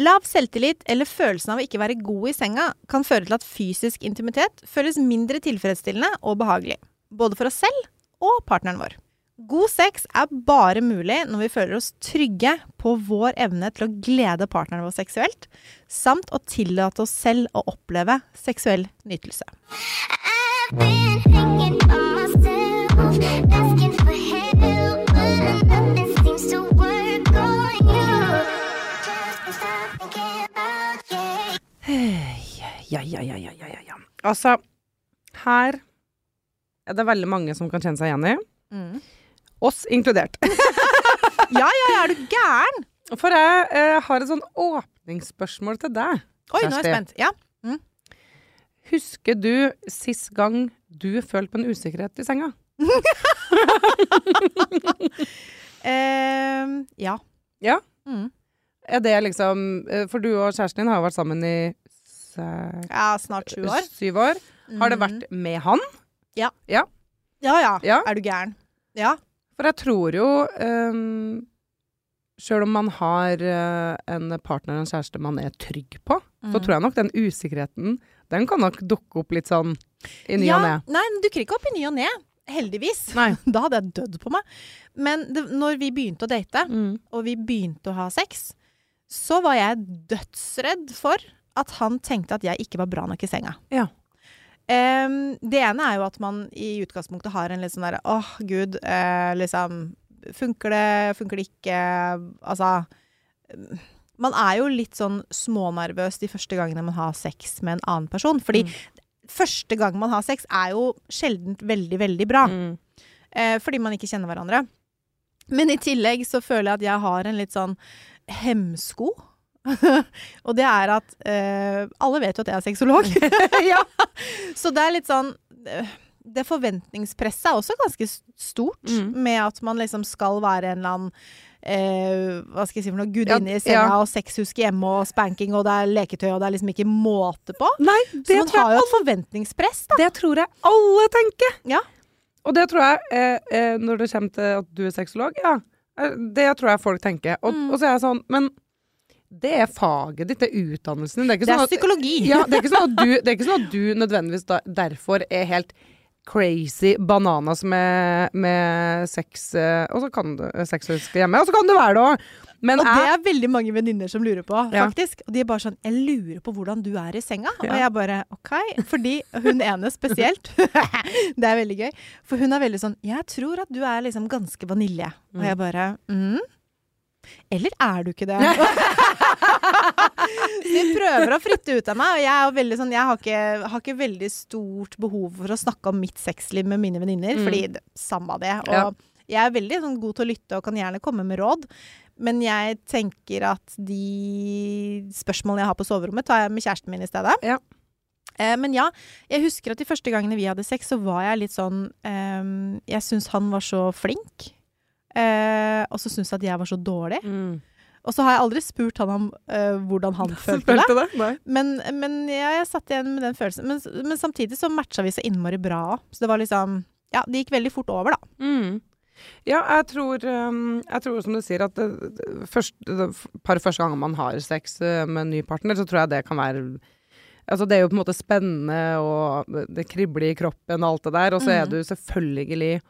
Lav selvtillit eller følelsen av å ikke være god i senga kan føre til at fysisk intimitet føles mindre tilfredsstillende og behagelig. Både for oss selv og partneren vår. God sex er bare mulig når vi føler oss trygge på vår evne til å glede partneren vår seksuelt, samt å tillate oss selv å oppleve seksuell nytelse. I've been hanging by myself, Ja, ja, ja, ja, ja, ja. Altså, her er det veldig mange som kan kjenne seg igjen i. Mm. Oss inkludert. Ja, ja, ja, er du gæren? For jeg eh, har et sånn åpningsspørsmål til deg. Oi, nå er jeg spent. Ja. Husker du sist gang du følte på en usikkerhet i senga? Eh, ja. Ja. Mm. Er det liksom eh, For du og kjæresten din har jo vært sammen i ja, snart sju år. syv år. Har det vært med han? Ja, ja. Ja. Er du gæren? Ja. For jeg tror jo um, Sjøl om man har uh, en partner, en kjæreste man er trygg på, så Mm. tror jeg nok den usikkerheten Den kan nok dukke opp litt sånn i ny ja, og ne. Nei, den dukker ikke opp i ny og ne. Heldigvis. Nei. Da hadde jeg dødd på meg. Men det, når vi begynte å date, Mm. og vi begynte å ha sex, så var jeg dødsredd for at han tenkte at jeg ikke var bra nok i senga. Ja. Um, det ene er jo at man i utgangspunktet har en litt sånn derre åh, gud, uh, liksom Funker det, funker det ikke? Altså Man er jo litt sånn smånervøs de første gangene man har sex med en annen person. Fordi Mm. første gang man har sex er jo sjelden veldig, veldig bra. Mm. Uh, fordi man ikke kjenner hverandre. Men i tillegg så føler jeg at jeg har en litt sånn hemsko. og det er at uh, Alle vet jo at jeg er sexolog. ja. Så det er litt sånn eh, Det forventningspresset er også ganske stort, Mm. med at man liksom skal være en eller annen eh, hva skal jeg si for noe, gudinne Ja, i senga ja. og sexhuske hjemme og spanking og det er leketøy og det er liksom ikke måte på. Nei, Så man har jo et forventningspress, da. det tror jeg alle tenker. Ja. Og det tror jeg, eh, eh, når det kommer til at du er sexolog, ja. Det tror jeg folk tenker. Og, Mm. og så er jeg sånn, men det er faget ditt, det er utdannelsen din. Det er ikke Det er sånn at, psykologi. ja, det er sånn du, det er ikke sånn at du nødvendigvis da, derfor er helt crazy bananas med, med sex eh, Og så kan du sexhuske hjemme, og så kan du være det òg. Men og det er veldig mange venninner som lurer på, Ja. faktisk. Og de er bare sånn 'Jeg lurer på hvordan du er i senga'. Og jeg bare OK. Fordi hun ene spesielt Det er veldig gøy. For hun er veldig sånn 'Jeg tror at du er liksom ganske vanilje'. Og jeg bare mm. Eller er du ikke det? De prøver å fritte ut av meg, og jeg er veldig sånn Jeg har ikke, har ikke veldig stort behov for å snakke om mitt sexliv med mine venninner, Mm. fordi det, samme det. Og Ja. jeg er veldig sånn, god til å lytte og kan gjerne komme med råd. Men jeg tenker at de spørsmålene jeg har på soverommet, tar jeg med kjæresten min i stedet. Ja. Eh, men ja, jeg husker at de første gangene vi hadde sex, så var jeg litt sånn eh, Jeg syns han var så flink. Eh, og så syntes jeg at jeg var så dårlig. mm. Og så har jeg aldri spurt han om uh, hvordan han følte det. det? Men, men ja, jeg satt igjen med den følelsen. Men, men samtidig så matcha vi så innmari bra òg. Så det var liksom Ja, det gikk veldig fort over, da. Mm. Ja, jeg tror, um, jeg tror som du sier at det, det, først, det par første ganger man har sex uh, med en ny partner, så tror jeg det kan være Altså det er jo på en måte spennende, og det kribler i kroppen og alt det der, og så er Mhm. du selvfølgelig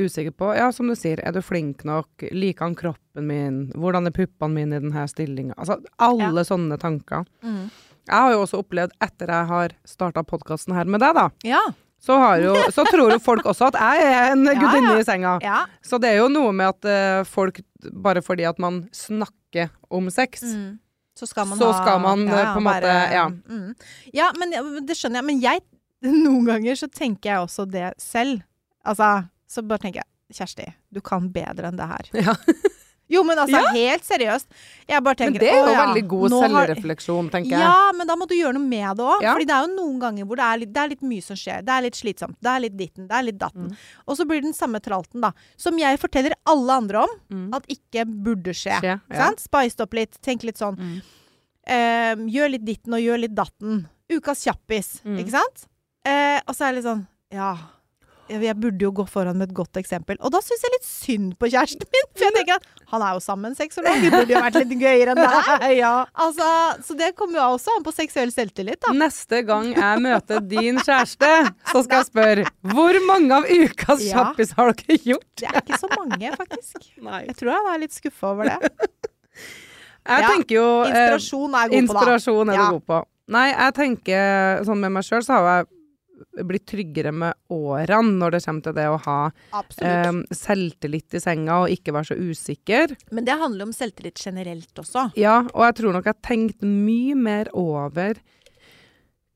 usikker på Ja, som du sier, er du flink nok? Liker han kroppen min? Hvordan er puppene mine i denne stillinga? Altså alle sånne tanker. Mm. Jeg har jo også opplevd, etter jeg har starta podkasten her med deg, da, Ja. så, har jo, så tror jo folk også at jeg er en Ja, gudinne ja. i senga. ja. Så det er jo noe med at uh, folk, bare fordi at man snakker om sex Mm. Så skal man Så ha skal man, ja, på en måte- ja. Mm. ja, men ja, det skjønner jeg. Men jeg Noen ganger så tenker jeg også det selv. Altså, så bare tenker jeg Kjersti, du kan bedre enn det her. Ja. Jo, men altså, helt seriøst. Jeg bare Men det er jo ja, veldig god selvrefleksjon, tenker jeg. Ja, men da må du gjøre noe med det òg. Ja. Fordi det er jo noen ganger hvor det er, litt, det er litt mye som skjer. Det er litt slitsomt. Det er litt ditten. Det er litt datten. Mm. Og så blir det den samme tralten, da. Som jeg forteller alle andre om Mm. at ikke burde skje. Skje, ja. Sant? Spice opp litt. Tenk litt sånn. Mm. eh, gjør litt ditten og gjør litt datten. Ukas kjappis, Mm. ikke sant? Eh, og så er det litt sånn Ja. Jeg burde jo gå foran med et godt eksempel. Og da syns jeg litt synd på kjæresten min. For jeg tenker at han er jo sammen seks. Det burde jo vært litt gøyere enn det her. ja. Altså, så det kommer jo også an på seksuell selvtillit, da. Neste gang jeg møter din kjæreste, så skal jeg spørre hvor mange av ukas Ja. kjappis har dere gjort? Det er ikke så mange, faktisk. Nei. Jeg tror han er litt skuffa over det. Jeg Ja, tenker jo eh, Inspirasjon er god på, da. Inspirasjon er Ja. du god på. Nei, jeg tenker sånn med meg sjøl, så har jeg blitt tryggere med årene når det kommer til det å ha eh, selvtillit i senga og ikke være så usikker. Men det handler om selvtillit generelt også. Ja, og jeg tror nok jeg har tenkt mye mer over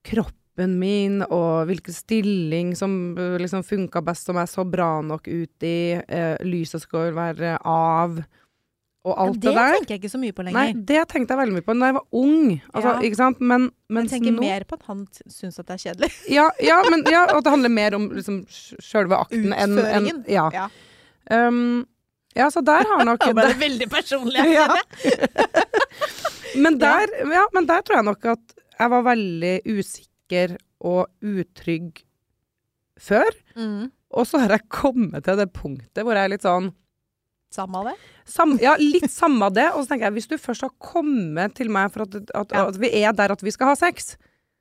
kroppen min og hvilken stilling som eh, liksom funka best, som jeg så bra nok ut i, eh, lyset skal være av, og alt det det, der. tenker jeg ikke så mye på lenger. Nei, det tenkte jeg veldig mye på da jeg var ung. Altså, Ja. ikke sant? Men, jeg tenker nå mer på at han syns at det er kjedelig. Ja, ja, men ja, at det handler mer om liksom, sjølve akten enn en, ja. Ja. Um, ja, så der har nok ble det, det veldig personlig. Ja. men, der, ja, men der tror jeg nok at jeg var veldig usikker og utrygg før. Mm. Og så har jeg kommet til det punktet hvor jeg er litt sånn Samme av det. sam, Ja, litt samme av det. Og så tenker jeg, hvis du først har kommet til meg for at, at, Ja. at vi er der at vi skal ha sex,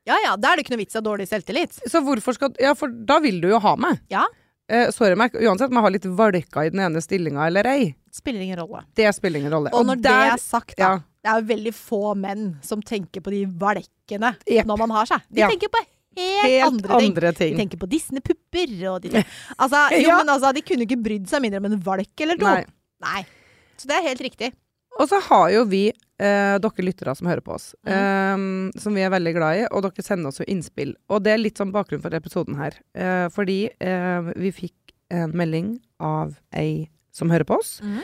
Ja ja, da er det ikke noe vits i å ha dårlig selvtillit. så hvorfor skal Ja, for da vil du jo ha meg. Ja. Eh, sorry, meg, uansett om jeg har litt valka i den ene stillinga eller ei. Spiller ingen rolle. Det spiller ingen rolle. Og når det der- er sagt, da. ja. Det er jo veldig få menn som tenker på de valkene yep. når man har seg. De Ja. tenker på helt, Helt andre ting. andre ting. De tenker på Disney-pupper og de ting. Altså, jo, Ja. men altså, de kunne ikke brydd seg mindre om en valk eller to. Nei. Nei. Så det er helt riktig. Og så har jo vi, eh, dere lyttere som hører på oss, Mm. eh, som vi er veldig glad i, og dere sender oss jo innspill. Og det er litt sånn bakgrunn for episoden her. Eh, fordi eh, vi fikk en melding av ei som hører på oss, mm.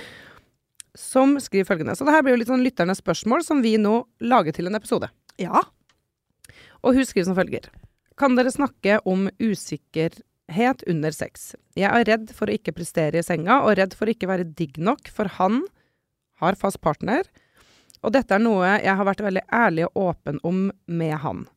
som skriver følgende. Så det her blir jo litt sånn lytternes spørsmål som vi nå lager til en episode. Ja. Og hun skriver som følger. Kan dere snakke om usikkerhet under sex? Jeg er redd for å ikke prestere i senga, og redd for å ikke være digg nok, for han har fast partner, og dette er noe jeg har vært veldig ærlig og åpen om med han.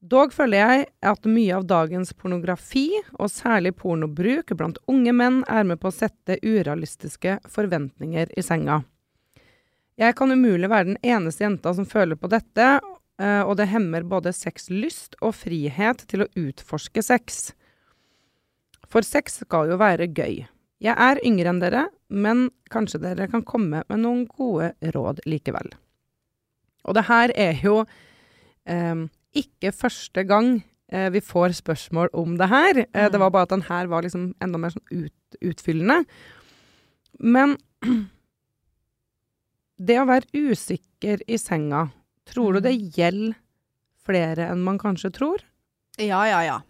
Dog føler jeg at mye av dagens pornografi, og særlig pornobruk blant unge menn, er med på å sette urealistiske forventninger i senga. Jeg kan umulig være den eneste jenta som føler på dette, eh, og det hemmer både sexlyst og frihet til å utforske sex. For sex skal jo være gøy. Jeg er yngre enn dere, men kanskje dere kan komme med noen gode råd likevel. Og det her er jo eh, ikke første gang eh, vi får spørsmål om det her. Eh, det var bare at den her var liksom enda mer sånn ut, utfyllende. Men det å være usikker i senga, tror du det gjelder flere enn man kanskje tror? Ja, ja, ja.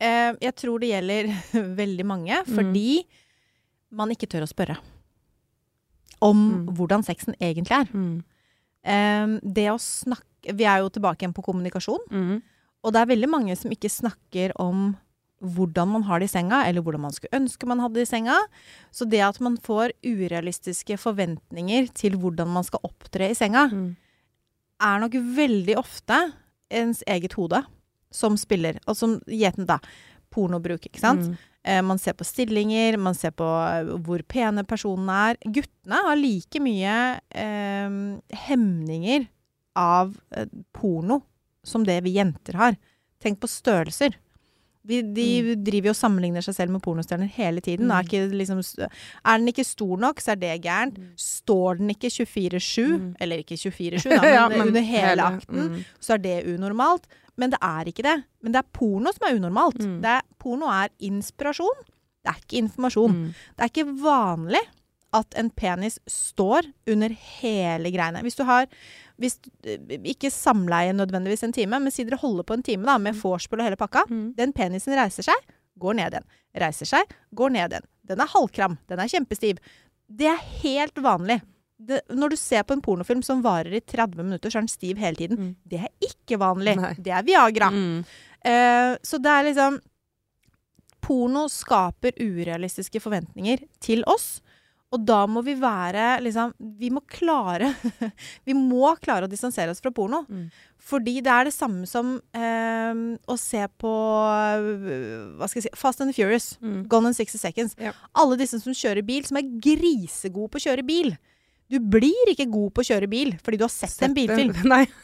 Eh, jeg tror det gjelder veldig mange, Mm. fordi man ikke tør å spørre om Mm. hvordan sexen egentlig er. Eh, det å snakke Vi er jo tilbake igjen på kommunikasjon. Mm. Og det er veldig mange som ikke snakker om hvordan man har det i senga, eller hvordan man skulle ønske man hadde det i senga. Så det at man får urealistiske forventninger til hvordan man skal opptre i senga, Mm. er nok veldig ofte ens eget hode som spiller. Og som gjeten da, pornobruk, ikke sant? Mm. Eh, man ser på stillinger, man ser på eh, hvor pene personene er. Guttene har like mye eh, hemninger av eh, porno som det vi jenter har. Tenk på størrelser. De, de driver jo og sammenligner seg selv med pornostjerner hele tiden. Mm. Er, ikke liksom, er den ikke stor nok, så er det gærent. Står den ikke 24-7, Mm. eller ikke 24-7, men, Ja, men under hele, hele- akten, mm. så er det unormalt. Men det er ikke det. Men det er porno som er unormalt. Mm. Det er, porno er inspirasjon, det er ikke informasjon. Mm. Det er ikke vanlig at en penis står under hele greiene. Hvis du har hvis, Ikke samleie nødvendigvis en time, men si dere holder på en time da, med vorspiel og hele pakka. Mm. Den penisen reiser seg, går ned igjen. Reiser seg, går ned igjen. Den er halvkram. Den er kjempestiv. Det er helt vanlig. Det, når du ser på en pornofilm som varer i 30 minutter, så er den stiv hele tiden. Mm. Det er ikke vanlig. Nei. Det er Viagra. Mm. Uh, så det er liksom Porno skaper urealistiske forventninger til oss. Og da må vi være liksom Vi må klare Vi må klare å distansere oss fra porno. Mm. Fordi det er det samme som eh, å se på Hva skal jeg si Fast and Furious. Mm. Gone in 60 seconds. Ja. Alle disse som kjører bil, som er grisegode på å kjøre bil. Du blir ikke god på å kjøre bil fordi du har sett, en bilfilm. Nei.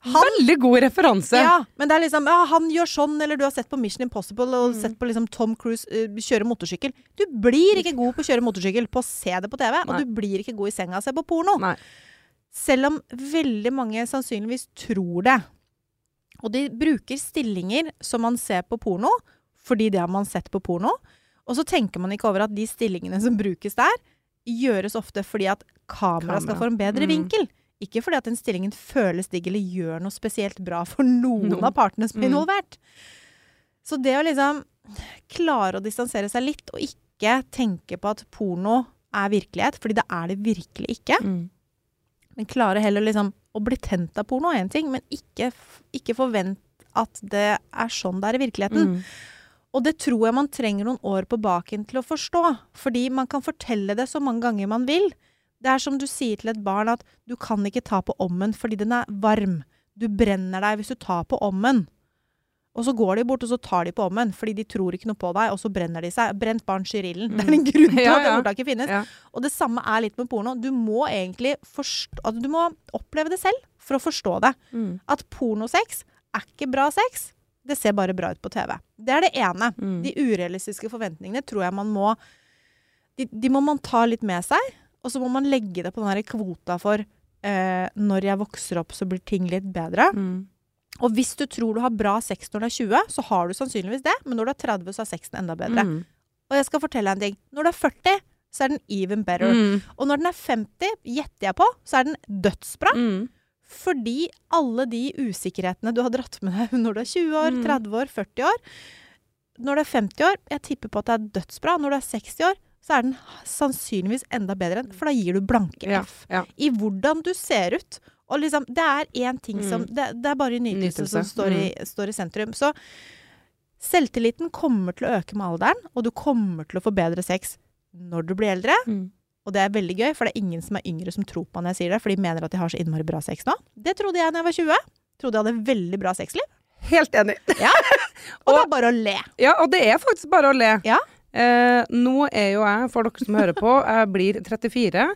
Han- Veldig god referanse. Ja, men det er liksom ja, Han gjør sånn, eller du har sett på Mission Impossible og Mm. sett på liksom Tom Cruise uh, kjøre motorsykkel. Du blir ikke god på å kjøre motorsykkel på å se det på TV, Nei. og du blir ikke god i senga av å se på porno. Nei. Selv om veldig mange sannsynligvis tror det. Og de bruker stillinger som man ser på porno, fordi det har man sett på porno. Og så tenker man ikke over at de stillingene som brukes der, gjøres ofte fordi at kameraet skal få en bedre Mm. vinkel. Ikke fordi at den stillingen føles digg eller gjør noe spesielt bra for noen no. av partene som er Mm. Så det å liksom klare å distansere seg litt, og ikke tenke på at porno er virkelighet, fordi det er det virkelig ikke. Mm. Men klare heller liksom å bli tent av porno er én ting, men ikke, ikke forvent at det er sånn det er i virkeligheten. Mm. Og det tror jeg man trenger noen år på baken til å forstå. Fordi man kan fortelle det så mange ganger man vil. Det er som du sier til et barn at du kan ikke ta på ommen fordi den er varm. Du brenner deg hvis du tar på ommen. Og så går de bort, og så tar de på ommen, fordi de tror ikke noe på deg, og så brenner de seg. Brent barn skyr ilden. Det er en grunn til Ja, at det ordtaket finnes. Ja. Og det samme er litt med porno. Du må egentlig forstå, du må oppleve det selv for å forstå det. Mm. At pornosex er ikke bra sex. Det ser bare bra ut på TV. Det er det ene. Mm. De urealistiske forventningene tror jeg man må de, de må man ta litt med seg, og så må man legge det på den kvota for eh, når jeg vokser opp, så blir ting litt bedre. Mm. Og hvis du tror du har bra sex når du er 20, så har du sannsynligvis det, men når du er 30, så er sexen enda bedre. Mm. Og jeg skal fortelle deg en ting. Når du er 40, så er den even better. Mm. Og når den er 50, gjetter jeg på, så er den dødsbra. Mm. Fordi alle de usikkerhetene du har dratt med deg når du er 20 år, Mm. 30 år, 40 år Når du er 50 år, jeg tipper på at det er dødsbra. Når du er 60 år, så er den sannsynligvis enda bedre, enn- for da gir du blanke F. ja. I hvordan du ser ut. Og liksom, det er én ting som Mm. det, det er bare nytelse, Nytelse, som står i, står i sentrum. Så selvtilliten kommer til å øke med alderen, og du kommer til å få bedre sex når du blir eldre. Mm. Og det er veldig gøy, for det er ingen som er yngre som tror på meg når jeg sier det, for de mener at de har så innmari bra sex nå. Det trodde jeg da jeg var 20. Trodde jeg hadde veldig bra sexliv. Helt enig. Og det er bare å le. Ja, og det er faktisk bare å le. Ja. Eh, nå er jo jeg, for dere som hører på, jeg blir 34,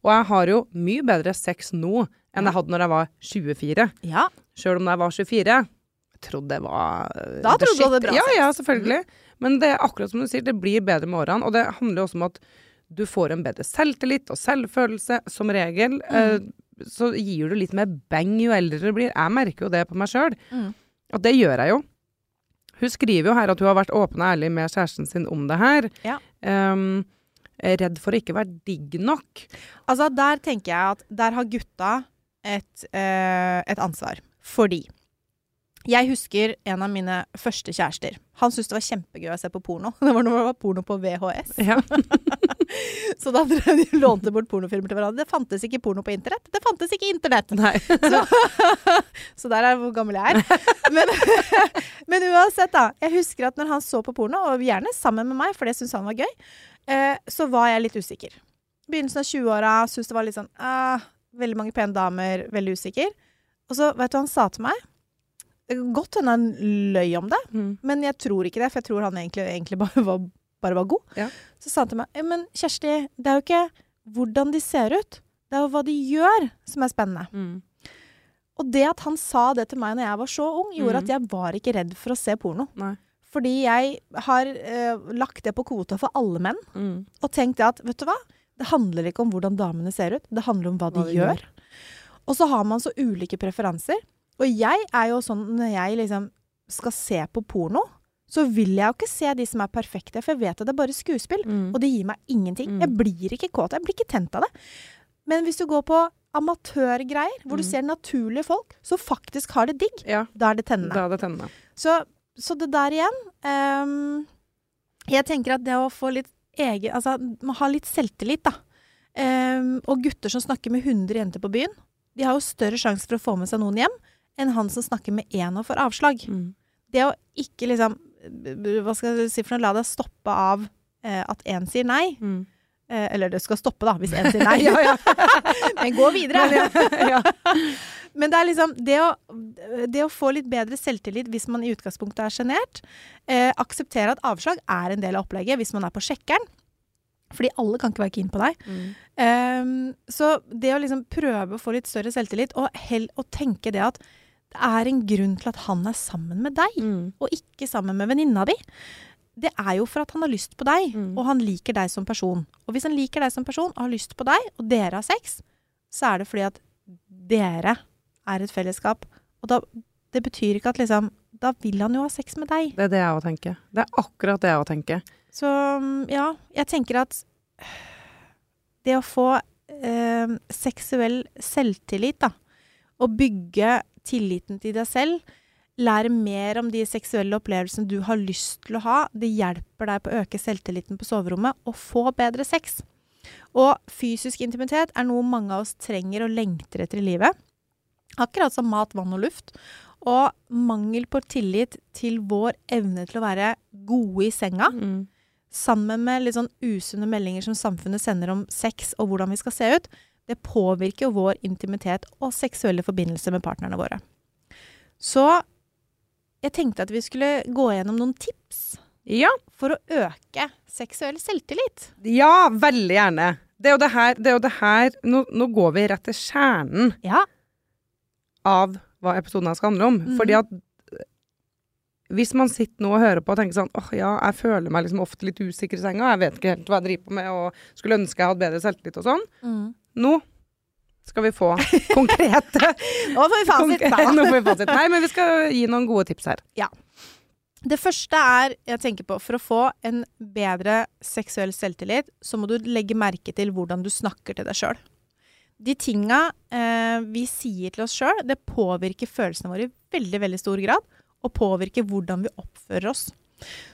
og jeg har jo mye bedre sex nå enn jeg hadde når jeg var 24. Ja. Sjøl om da jeg var 24. Jeg trodde det var eh, Da trodde du hadde bra ja, sex. Ja, selvfølgelig. Men det er akkurat som du sier, det blir bedre med årene. Og det handler jo også om at du får en bedre selvtillit og selvfølelse, som regel. Mm. Eh, så gir du litt mer beng jo eldre du blir. Jeg merker jo det på meg sjøl. Mm. Og det gjør jeg jo. Hun skriver jo her at hun har vært åpen og ærlig med kjæresten sin om det her. Ja. Um, redd for å ikke være digg nok. Altså, der tenker jeg at der har gutta et, uh, et ansvar. Fordi jeg husker en av mine første kjærester. Han syntes det var kjempegøy å se på porno. Det var når det var porno på VHS. Ja. Så da drev de lånte bort pornofilmer til hverandre. Det fantes ikke porno på internett. Det fantes ikke internett! Så, så der er hvor gammel jeg er. Men, men uansett, da. Jeg husker at når han så på porno, og gjerne sammen med meg, for det syntes han var gøy, eh, så var jeg litt usikker. Begynnelsen av 20-åra syntes det var litt sånn ah, Veldig mange pene damer, veldig usikker. Og så, vet du hva han sa til meg? Godt hende han løy om det, Mm. men jeg tror ikke det, for jeg tror han egentlig, egentlig bare, var, bare var god. Ja. Så sa han til meg Men Kjersti, det er jo ikke hvordan de ser ut, det er jo hva de gjør som er spennende. Mm. Og det at han sa det til meg når jeg var så ung, gjorde Mm. at jeg var ikke redd for å se porno. Nei. Fordi jeg har eh, lagt det på kvota for alle menn, Mm. og tenkt at vet du hva, det handler ikke om hvordan damene ser ut, det handler om hva, Hva de de gjør. Og så har man så ulike preferanser. Og jeg er jo sånn når jeg liksom skal se på porno, så vil jeg jo ikke se de som er perfekte, for jeg vet at det er bare skuespill. Mm. Og det gir meg ingenting. Mm. Jeg blir ikke kåt. Jeg blir ikke tent av det. Men hvis du går på amatørgreier, hvor du Mm. ser naturlige folk som faktisk har det digg, Ja, da er det tennende. da er det tennende. Så, så det der igjen um, Jeg tenker at det å få litt egen Altså, ha litt selvtillit, da. Um, og gutter som snakker med 100 jenter på byen, de har jo større sjanse for å få med seg noen hjem enn han som snakker med én og får avslag. Mm. Det å ikke liksom Hva skal jeg si for noe? La deg stoppe av eh, at én sier nei. Mm. Eh, eller det skal stoppe, da, hvis én sier nei. Ja, ja. Men gå videre. ja. Men det er liksom det å, det å få litt bedre selvtillit hvis man i utgangspunktet er sjenert. Eh, akseptere at avslag er en del av opplegget hvis man er på sjekkeren. Fordi alle kan ikke være keen på deg. Mm. Um, så det å liksom prøve å få litt større selvtillit, og, hell, og tenke det at det er en grunn til at han er sammen med deg, Mm. og ikke sammen med venninna di. Det er jo for at han har lyst på deg, Mm. og han liker deg som person. Og hvis han liker deg som person og har lyst på deg, og dere har sex, så er det fordi at dere er et fellesskap. Og da, det betyr ikke at liksom Da vil han jo ha sex med deg. Det er det jeg òg tenker. Det er akkurat det jeg òg tenker. Så mm, ja, jeg tenker at det å få eh, seksuell selvtillit, da, og bygge tilliten til deg selv, lære mer om de seksuelle opplevelsene du har lyst til å ha, det hjelper deg på å øke selvtilliten på soverommet og få bedre sex. Og fysisk intimitet er noe mange av oss trenger og lengter etter i livet. Akkurat som mat, vann og luft. Og mangel på tillit til vår evne til å være gode i senga, Mm. sammen med litt sånn usunne meldinger som samfunnet sender om sex og hvordan vi skal se ut, det påvirker jo vår intimitet og seksuelle forbindelse med partnerne våre. Så jeg tenkte at vi skulle gå gjennom noen tips Ja, for å øke seksuell selvtillit. ja, veldig gjerne. Det er jo det her, det er jo det her nå, nå går vi rett til kjernen Ja. av hva episoden her skal handle om. Mm. Fordi at øh, hvis man sitter nå og hører på og tenker sånn åh ja, jeg føler meg liksom ofte litt usikker i senga, jeg vet ikke helt hva jeg driver på med, og skulle ønske jeg hadde bedre selvtillit og sånn. Nå skal vi få konkrete Nå får vi fasit. Nå får vi fasit. Nei, men vi skal gi noen gode tips her. Ja. Det første er, jeg tenker på, for å få en bedre seksuell selvtillit, så må du legge merke til hvordan du snakker til deg sjøl. De tinga eh, vi sier til oss sjøl, det påvirker følelsene våre i veldig, veldig stor grad, og påvirker hvordan vi oppfører oss.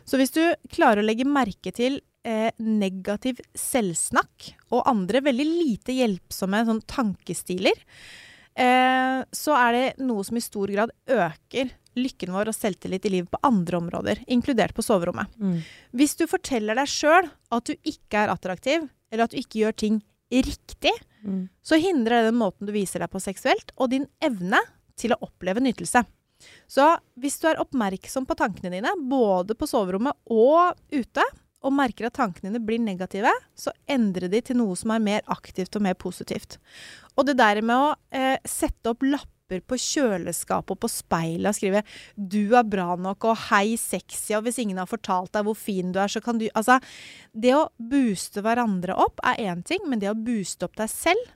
Så hvis du klarer å legge merke til eh, negativ selvsnakk og andre veldig lite hjelpsomme sånn tankestiler, eh, så er det noe som i stor grad øker lykken vår og selvtillit i livet på andre områder, inkludert på soverommet. Hvis du forteller deg sjøl at du ikke er attraktiv, eller at du ikke gjør ting riktig, Mm. så hindrer det den måten du viser deg på seksuelt, og din evne til å oppleve nytelse. Så hvis du er oppmerksom på tankene dine, både på soverommet og ute, og merker at tankene dine blir negative, så endre de til noe som er mer aktivt og mer positivt. Og det der med å eh, sette opp lapper på kjøleskapet og på speilet og skrive 'du er bra nok' og 'hei, sexy', og hvis ingen har fortalt deg hvor fin du er, så kan du Altså, det å booste hverandre opp er én ting, men det å booste opp deg selv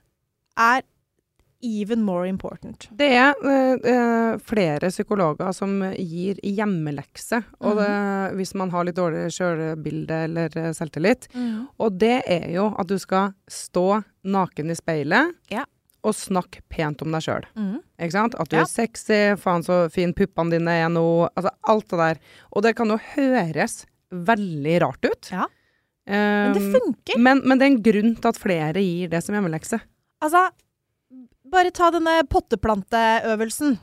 er even more important. Det er eh, eh, flere psykologer som gir hjemmelekse, og det, hvis man har litt dårlig sjølbilde eller selvtillit. selvtillit. Og det er jo at du skal stå naken i speilet Ja. og snakke pent om deg sjøl. Mm. Ikke sant? At du Ja. er sexy, faen så fin puppene dine er nå Altså alt det der. Og det kan jo høres veldig rart ut. Ja. Men det Um, men, men det er en grunn til at flere gir det som hjemmelekse. Altså, bare ta denne potteplanteøvelsen.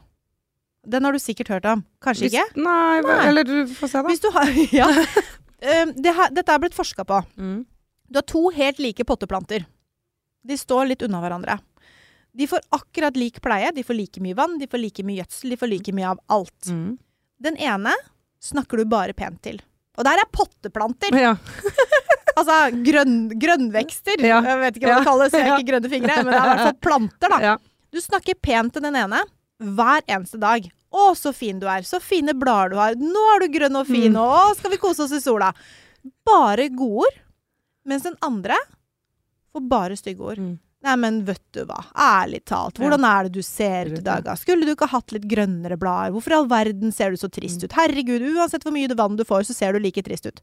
Den har du sikkert hørt om. Kanskje ikke? Nei, Nei. eller du får se, da. Hvis du har Ja. Det her, dette er blitt forska på. Mm. Du har to helt like potteplanter. De står litt unna hverandre. De får akkurat lik pleie. De får like mye vann, de får like mye gjødsel, de får like mye av alt. Mm. Den ene snakker du bare pent til. Og der er potteplanter! Ja. Altså grønn, grønnvekster. Ja. Jeg vet ikke hva det kalles, jeg har ikke grønne fingre, men det er i hvert fall planter, da. Du snakker pent til den ene hver eneste dag. 'Å, så fin du er. Så fine blader du har. Nå er du grønn og fin. Mm. Og å, skal vi kose oss i sola?' Bare godord. Mens den andre får bare stygge ord. Mm. Nei, men vet du hva. Ærlig talt. Hvordan er det du ser ut i dag? da? Skulle du ikke hatt litt grønnere blader? Hvorfor i all verden ser du så trist ut? Herregud, uansett hvor mye vann du får, så ser du like trist ut.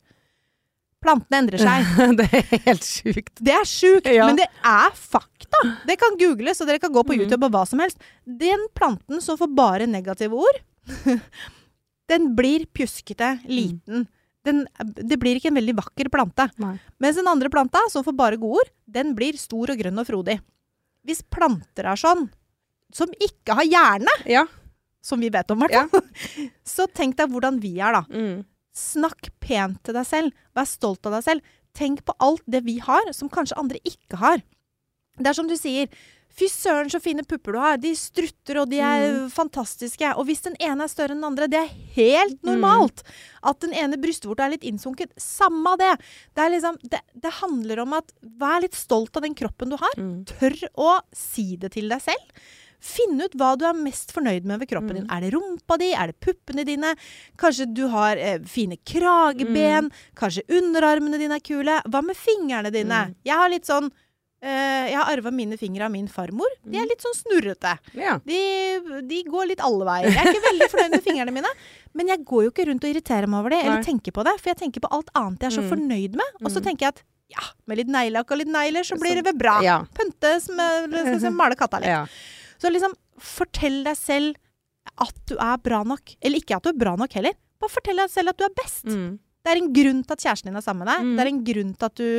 Plantene endrer seg. det er helt sjukt. Det er sjukt, Ja. men det er fakta. Det kan googles, og dere kan gå på Mhm. YouTube og hva som helst. Den planten som får bare negative ord, den blir pjuskete, liten, Den, det blir ikke en veldig vakker plante. Nei. Mens den andre planta, som får bare godord, den blir stor og grønn og frodig. Hvis planter er sånn, som ikke har hjerne, Ja. som vi vet om, i hvert fall, så tenk deg hvordan vi er, da. Mm. Snakk pent til deg selv. Vær stolt av deg selv. Tenk på alt det vi har, som kanskje andre ikke har. Det er som du sier. Fy søren, så fine pupper du har. De strutter, og de er fantastiske. Og hvis den ene er større enn den andre, det er helt normalt. At den ene brystvorta er litt innsunket, samme det. Det, er liksom, det. det handler om at vær litt stolt av den kroppen du har. Mm. Tør å si det til deg selv. Finn ut hva du er mest fornøyd med ved kroppen din. Er det rumpa di? Er det puppene dine? Kanskje du har eh, fine krageben? Kanskje underarmene dine er kule? Hva med fingrene dine? Jeg har litt sånn eh, Jeg har arva mine fingre av min farmor. De er litt sånn snurrete. Ja. De, de går litt alle veier. Jeg er ikke veldig fornøyd med fingrene mine. Men jeg går jo ikke rundt og irriterer meg over det, eller tenker på det. For jeg tenker på alt annet jeg er så Mm. fornøyd med. Og så tenker jeg at ja, med litt neglelakk og litt negler, så blir det vel bra. Ja. Pynte, som, eller skal male katta litt. ja. Så liksom, fortell deg selv at du er bra nok. Eller ikke at du er bra nok heller. Bare fortell deg selv at du er best. Mm. Det er en grunn til at kjæresten din er sammen med deg. Mm. Det er en grunn til at du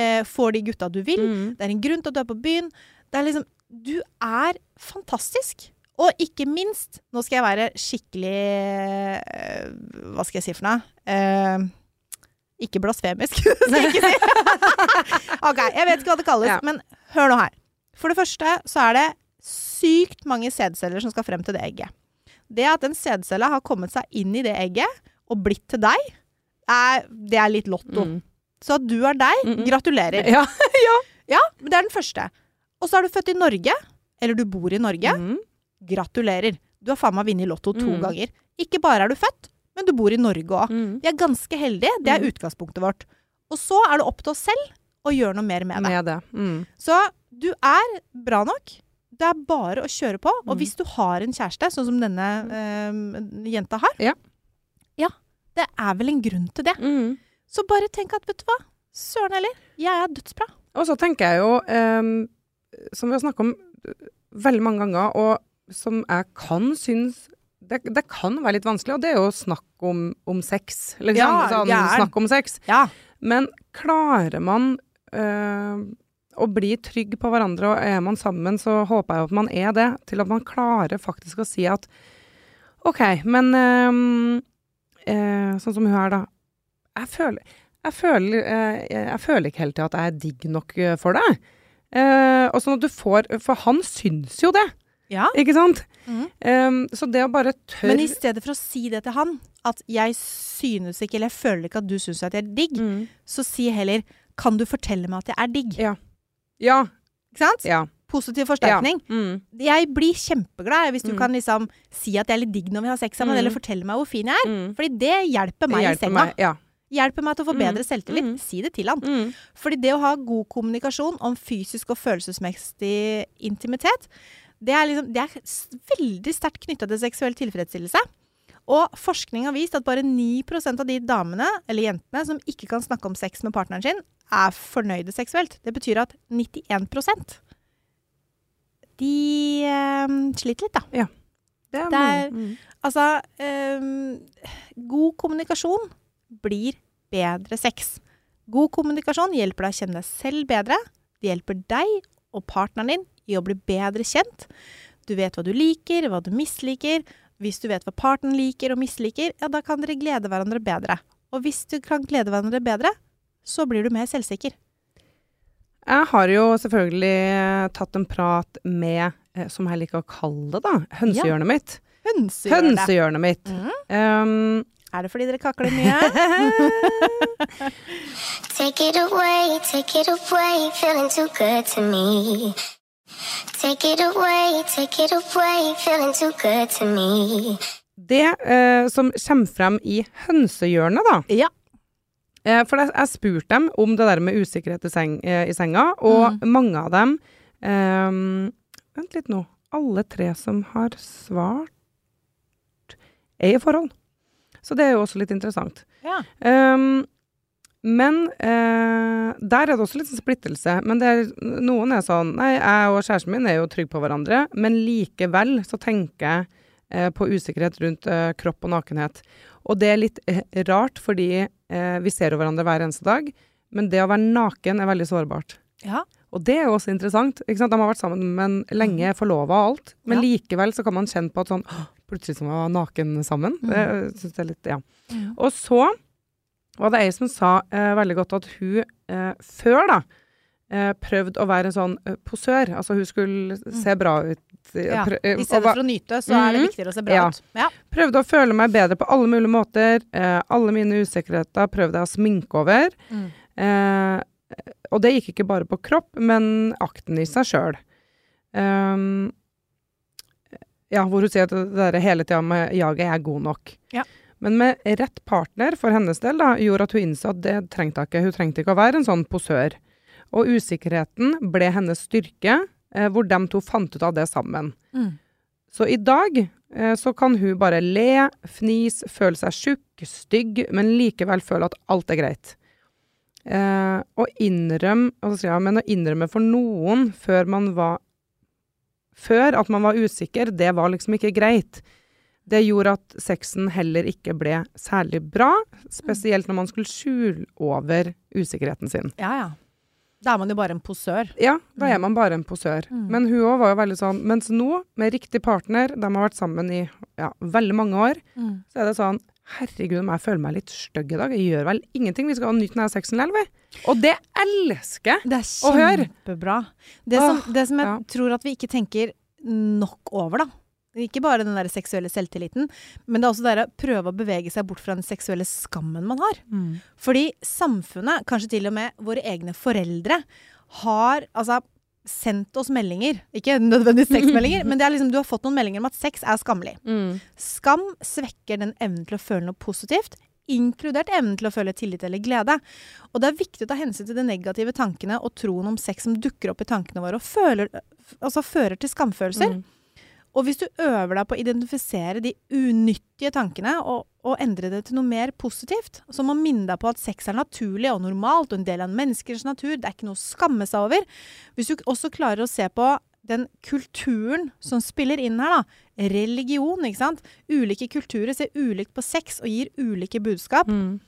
eh, får de gutta du vil. Mm. Det er en grunn til at du er på byen. Det er liksom Du er fantastisk. Og ikke minst Nå skal jeg være skikkelig eh, Hva skal jeg si for noe? Eh, ikke blasfemisk, skal jeg ikke si. ok, jeg vet ikke hva det kalles, Ja. men hør nå her. For det første så er det sykt mange sædceller som skal frem til det egget. Det at en sædcelle har kommet seg inn i det egget og blitt til deg, er, det er litt lotto. Mm. Så at du er deg, Mm, mm. gratulerer. Ja. Ja, ja, det er den første. Og så er du født i Norge, eller du bor i Norge. Mm. Gratulerer. Du har faen meg vunnet Lotto to Mm. ganger. Ikke bare er du født, men du bor i Norge òg. Mm. Vi er ganske heldige. Det er utgangspunktet vårt. Og så er det opp til oss selv å gjøre noe mer med det. Med det. Mm. Så du er bra nok. Det er bare å kjøre på. Og Mm. hvis du har en kjæreste, sånn som denne øh, jenta har Ja. Ja, det er vel en grunn til det. Mm. Så bare tenk at, vet du hva, søren heller, jeg er dødsbra. Og så tenker jeg jo, øh, som vi har snakket om eh, veldig mange ganger, og som jeg kan synes det, det kan være litt vanskelig, og det er jo snakk om, om sex. Liksom, Ja, sånn, snakk om sex. Ja. Men klarer man eh, å bli trygg på hverandre, og er man sammen, så håper jeg at man er det. Til at man klarer faktisk å si at OK, men øh, øh, Sånn som hun er, da. Jeg føler, jeg føler, øh, jeg føler ikke helt til at jeg er digg nok for deg. Uh, og sånn at du får For han syns jo det, ja. ikke sant? Mm. Um, så det å bare tørre Men i stedet for å si det til han, at jeg synes ikke, eller jeg føler ikke at du syns at jeg er digg, mm. så si heller kan du fortelle meg at jeg er digg? Ja. Ja. Ikke sant? Ja. Positiv forsterkning. Ja. Mm. Jeg blir kjempeglad hvis du Mm. kan liksom si at jeg er litt digg når vi har sex sammen, Mm. eller fortelle meg hvor fin jeg er. Mm. Fordi det hjelper meg Det i senga. meg, Ja. Hjelper meg til å få Mm. bedre selvtillit. Mm. Si det til han. Mm. Fordi det å ha god kommunikasjon om fysisk og følelsesmessig intimitet, det er, liksom, det er veldig sterkt knytta til seksuell tilfredsstillelse. Og forskning har vist at bare 9% av de damene eller jentene som ikke kan snakke om sex med partneren sin, er fornøyde seksuelt. Det betyr at 91% de eh, sliter litt, da. Det er, Det er- mm. Altså, ehm, god kommunikasjon blir bedre sex. God kommunikasjon hjelper deg å kjenne deg selv bedre. Det hjelper deg og partneren din i å bli bedre kjent. Du vet hva du liker, hva du misliker. Hvis du vet hva parten liker og misliker, ja, da kan dere glede hverandre bedre. Og hvis du kan glede hverandre bedre, så blir du mer selvsikker. Jeg har jo selvfølgelig tatt en prat med, eh, som jeg liker å kalle det, da, hønsehjørnet mitt. Hønsehjørnet. Hønsehjørnet mitt. Mm. Um, Er det fordi dere kakler mye? Take it away, take it away, feeling too good to me. Take it away, take it away, feeling too good to me. det eh, som kommer frem i hønsehjørnet, da ja. eh, For jeg, jeg spurte dem om det der med usikkerhet i, seng, eh, i senga, og mange av dem ehm, Vent litt nå. Alle tre som har svart, er i forhold. Så det er jo også litt interessant. ja. Um, men eh, der er det også litt splittelse. Men det er, noen er sånn Nei, jeg og kjæresten min er jo trygge på hverandre, men likevel så tenker jeg eh, på usikkerhet rundt eh, kropp og nakenhet. Og det er litt eh, rart, fordi eh, vi ser jo hverandre hver eneste dag, men det å være naken er veldig sårbart. Ja. Og det er jo også interessant. De har vært sammen men lenge, forlova og alt, men Ja. likevel så kan man kjenne på at sånn Plutselig som var naken sammen. Det syns jeg er litt, ja. Og så var det er ei som sa eh, veldig godt at hun eh, før da eh, prøvde å være en sånn eh, posør. Altså hun skulle se bra ut. Ja. prø- eh, I stedet for å nyte, så er det Mhm. viktigere å se bra Ja. ut. Ja. Prøvde å føle meg bedre på alle mulige måter. Eh, alle mine usikkerheter prøvde jeg å sminke over. Mm. Eh, og det gikk ikke bare på kropp, men akten i seg sjøl. Um, ja, hvor hun sier at det der hele tida med jaget er god nok. Ja. Men med rett partner for hennes del da, gjorde at hun innså at det trengte hun ikke. Hun trengte ikke å være en sånn posør. Og usikkerheten ble hennes styrke, eh, hvor de to fant ut av det sammen. Mm. Så i dag eh, så kan hun bare le, fnis, føle seg tjukk, stygg, men likevel føle at alt er greit. Eh, og innrømme, altså, ja, men å innrømme for noen før man var Før at man var usikker, det var liksom ikke greit. Det gjorde at sexen heller ikke ble særlig bra, spesielt når man skulle skjule over usikkerheten sin. ja, ja. Da er man jo bare en posør. Ja, da er man bare en posør. Mm. Men hun òg var jo veldig sånn Mens nå, med riktig partner, de har vært sammen i ja, veldig mange år, så er det sånn Herregud, om jeg føler meg litt stygg i dag? Jeg gjør vel ingenting. Vi skal nyte denne sexen likevel, vi. Og det elsker jeg! å høre! Det er kjempebra. Det som, det som jeg ja. tror at vi ikke tenker nok over, da. Ikke bare den der seksuelle selvtilliten, men det er også det å prøve å bevege seg bort fra den seksuelle skammen man har. Fordi samfunnet, kanskje til og med våre egne foreldre, har altså sendt oss meldinger. Ikke nødvendigvis sexmeldinger, men det er liksom, du har fått noen meldinger om at sex er skammelig. Skam svekker den evnen til å føle noe positivt, inkludert evnen til å føle tillit eller glede. Og det er viktig å ta hensyn til de negative tankene og troen om sex som dukker opp i tankene våre og føler, altså fører til skamfølelser. Mm. Og hvis du øver deg på å identifisere de unyttige tankene og, og endre det til noe mer positivt, så må minne deg på at sex er naturlig og normalt og en del av en menneskers natur, det er ikke noe å skamme seg over. Hvis du også klarer å se på den kulturen som spiller inn her, da. Religion, ikke sant. Ulike kulturer ser ulikt på sex og gir ulike budskap. Mm.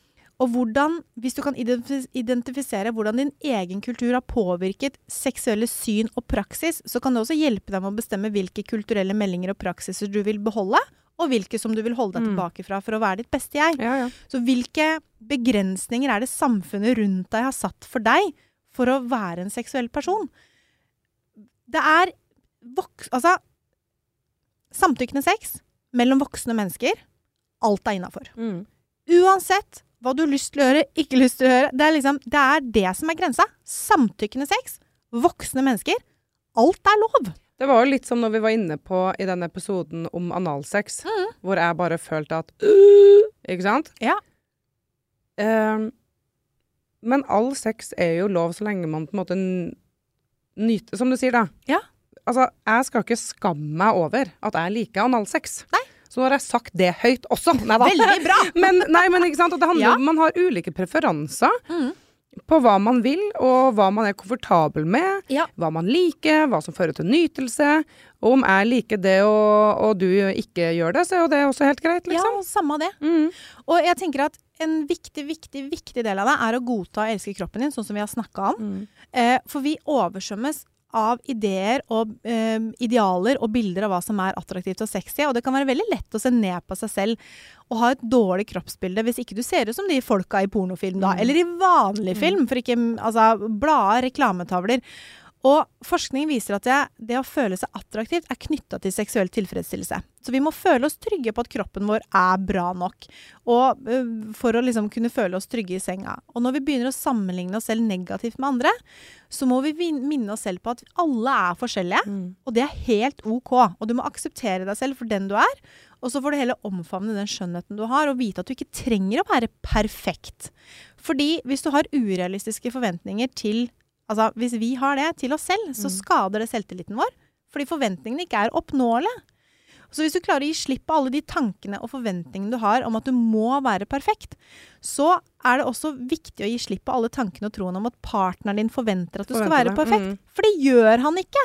Og hvordan, hvis du kan identifisere hvordan din egen kultur har påvirket seksuelle syn og praksis, så kan det også hjelpe deg med å bestemme hvilke kulturelle meldinger og praksiser du vil beholde, og hvilke som du vil holde deg Mm. tilbake fra for å være ditt beste jeg. Ja, ja. Så hvilke begrensninger er det samfunnet rundt deg har satt for deg for å være en seksuell person? Det er voks... Altså Samtykkende sex mellom voksne mennesker, alt er innafor. Mm. Uansett hva du har lyst til å gjøre, ikke lyst til å gjøre. Det er, liksom, det er det som er grensa. Samtykkende sex, voksne mennesker. Alt er lov. Det var jo litt som når vi var inne på i den episoden om analsex, Mm. hvor jeg bare følte at uh, Ikke sant? Ja. Um, men all sex er jo lov så lenge man på en måte nyter Som du sier, da. Ja. Altså, jeg skal ikke skamme meg over at jeg liker analsex. Nei. Så nå har jeg sagt det høyt også. Nei da. Veldig bra! Men, nei, men ikke sant? Og det handler Ja. om Man har ulike preferanser Mm. på hva man vil, og hva man er komfortabel med. Ja. Hva man liker, hva som fører til nytelse. Og om jeg liker det og, og du ikke gjør det, så er jo det også helt greit, Ja, liksom. samme det. Mm. Og jeg tenker at en viktig, viktig, viktig del av det er å godta og elske kroppen din, sånn som vi har snakka om. Mm. Eh, for vi oversvømmes av ideer og eh, idealer og bilder av hva som er attraktivt og sexy. Og det kan være veldig lett å se ned på seg selv og ha et dårlig kroppsbilde hvis ikke du ser ut som de folka i pornofilm, da. Mm. Eller i vanlig film, for ikke altså, blader, reklametavler. Og forskning viser at det, det å føle seg attraktivt er knytta til seksuell tilfredsstillelse. Så vi må føle oss trygge på at kroppen vår er bra nok, og, for å liksom kunne føle oss trygge i senga. Og når vi begynner å sammenligne oss selv negativt med andre, så må vi minne oss selv på at alle er forskjellige, Mm. og det er helt OK. Og du må akseptere deg selv for den du er, og så får du heller omfavne den skjønnheten du har, og vite at du ikke trenger å være perfekt. Fordi hvis du har urealistiske forventninger til Altså, hvis vi har det til oss selv, så Mm. skader det selvtilliten vår. Fordi forventningene ikke er oppnåelige. Så hvis du klarer å gi slipp på alle de tankene og forventningene du har om at du må være perfekt, så er det også viktig å gi slipp på alle tankene og troen om at partneren din forventer at du skal være det, perfekt. mm. For det gjør han ikke.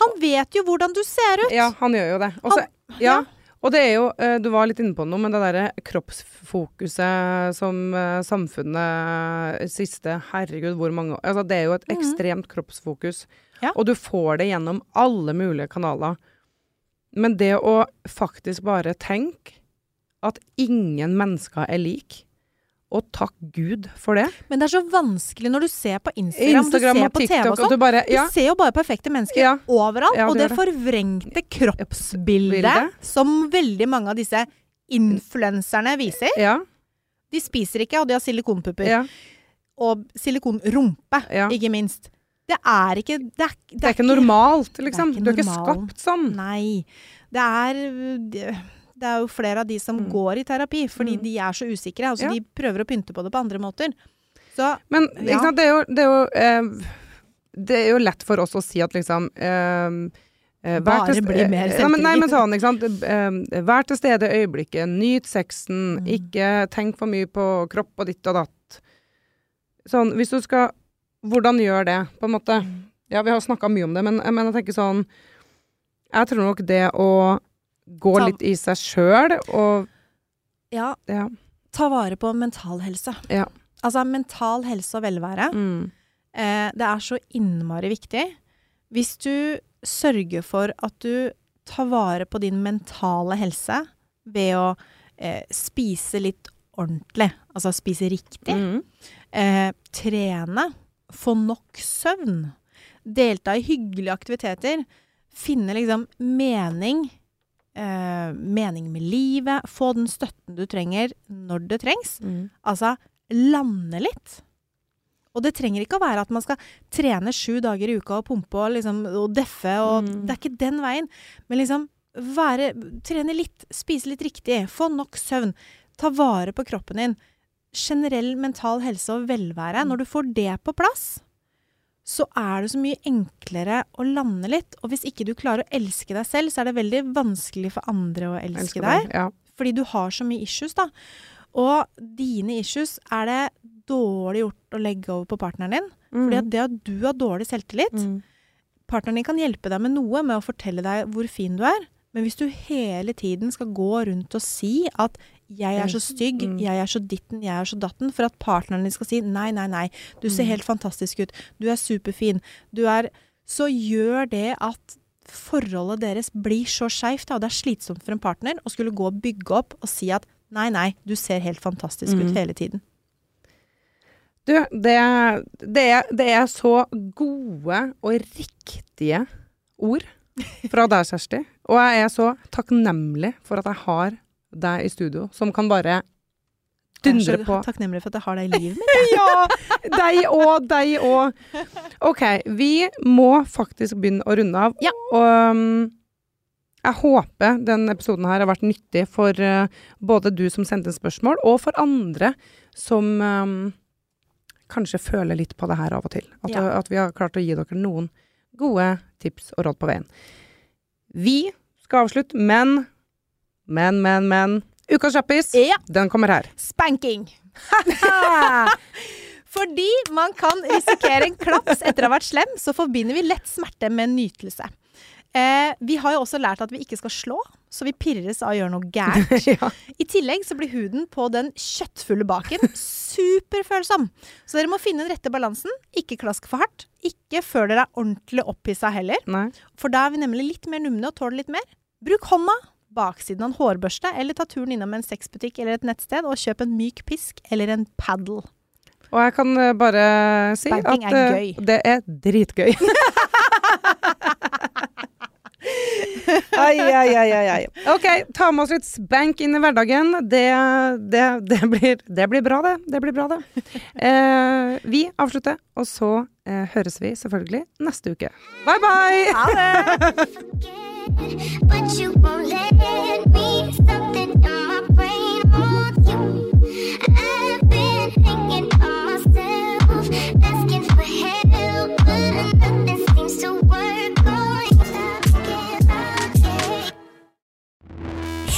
Han vet jo hvordan du ser ut. Ja, han gjør jo det. Og så- ja. ja. Og det er jo, eh, du var litt inne på noe, men det derre kroppsfokuset som eh, samfunnet siste Herregud, hvor mange Altså, det er jo et ekstremt kroppsfokus. Ja. Og du får det gjennom alle mulige kanaler. Men det å faktisk bare tenke at ingen mennesker er lik, og takk Gud for det Men det er så vanskelig når du ser på Instagram, Instagram du ser på TV TikTok, og og sånn. du bare Du ser jo bare perfekte mennesker Ja. overalt. Ja, og det det forvrengte kroppsbildet som veldig mange av disse influenserne viser. Ja. De spiser ikke, og de har silikonpupper. ja. Og silikonrumpe, Ja. ikke minst. Det er ikke Det er, Det er ikke normalt, liksom. ikke du er ikke skapt sånn. Nei. Det er det er jo flere av de som Mm. går i terapi, fordi Mm. de er så usikre. Altså, Ja. De prøver å pynte på det på andre måter. Så Men Ja. sant, det er jo, det er jo, eh, det er jo lett for oss å si at liksom eh, eh, Bare til- bli mer selvtillit. men, nei, men sånn, ikke sant. Eh, vær til stede i øyeblikket. Nyt sexen. Mm. Ikke tenk for mye på kropp og ditt og datt. Sånn, hvis du skal Hvordan gjør det, på en måte? Mm. Ja, vi har snakka mye om det, men, men jeg tenker sånn Jeg tror nok det å gå Ta- litt i seg sjøl og ja, Ja. ta vare på mental helse. Ja. Altså mental helse og velvære. Mm. Eh, det er så innmari viktig. Hvis du sørger for at du tar vare på din mentale helse ved å eh, spise litt ordentlig, altså spise riktig, Mm. eh, trene, få nok søvn, delta i hyggelige aktiviteter, finne liksom mening, eh, mening med livet, få den støtten du trenger når det trengs. Mm. Altså lande litt. Og det trenger ikke å være at man skal trene sju dager i uka og pumpe og, liksom, og deffe, og Mm. det er ikke den veien. Men liksom være Trene litt, spise litt riktig, få nok søvn, ta vare på kroppen din. Generell mental helse og velvære. Når du får det på plass, så er det så mye enklere å lande litt. Og hvis ikke du klarer å elske deg selv, så er det veldig vanskelig for andre å elske elske deg. Ja. Fordi du har så mye issues, da. Og dine issues er det dårlig gjort å legge over på partneren din. Fordi at det at du har dårlig selvtillit Mm. Partneren din kan hjelpe deg med noe, med å fortelle deg hvor fin du er. Men hvis du hele tiden skal gå rundt og si at 'jeg er så stygg', Mm. 'jeg er så ditten', 'jeg er så datten', for at partneren din skal si 'nei, nei, nei, du ser Mm. helt fantastisk ut', 'du er superfin', du er Så gjør det at forholdet deres blir så skeivt, og det er slitsomt for en partner å skulle gå og bygge opp og si at 'nei, nei, du ser helt fantastisk ut Mm. hele tiden'. Du, det, det, er, det er så gode og riktige ord fra deg, Kjersti. Og jeg er så takknemlig for at jeg har deg i studio, som kan bare dundre Jeg er på. så takknemlig for at jeg har deg i livet mitt. Ja! Deg òg, deg òg. OK, vi må faktisk begynne å runde av. Ja. Og um, jeg håper den episoden her har vært nyttig for uh, både du som sendte en spørsmål, og for andre som um, kanskje føler litt på det her av og til. At, Ja. at vi har klart å gi dere noen gode tips og råd på veien. Vi skal avslutte, men Men, men, men. Ukas kjappis, Ja. den kommer her. Spanking! Fordi man kan risikere en klaps etter å ha vært slem, så forbinder vi lett smerte med nytelse. Eh, vi har jo også lært at vi ikke skal slå, så vi pirres av å gjøre noe gærent. ja. I tillegg så blir huden på den kjøttfulle baken superfølsom. Så dere må finne den rette balansen. Ikke klask for hardt. Ikke før dere er ordentlig opphissa heller. Nei. For da er vi nemlig litt mer numne og tåler litt mer. Bruk hånda, baksiden av en hårbørste, eller ta turen innom en sexbutikk eller et nettsted og kjøp en myk pisk eller en paddle. Og jeg kan eh, bare si Spanking at er eh, gøy. det er dritgøy. ai, ai, ai, ai. OK, ta med oss litt spank inn i hverdagen. Det, det, det, blir, det blir bra, det. Det blir bra, det. Eh, vi avslutter, og så eh, høres vi selvfølgelig neste uke. Bye, bye! Ha det!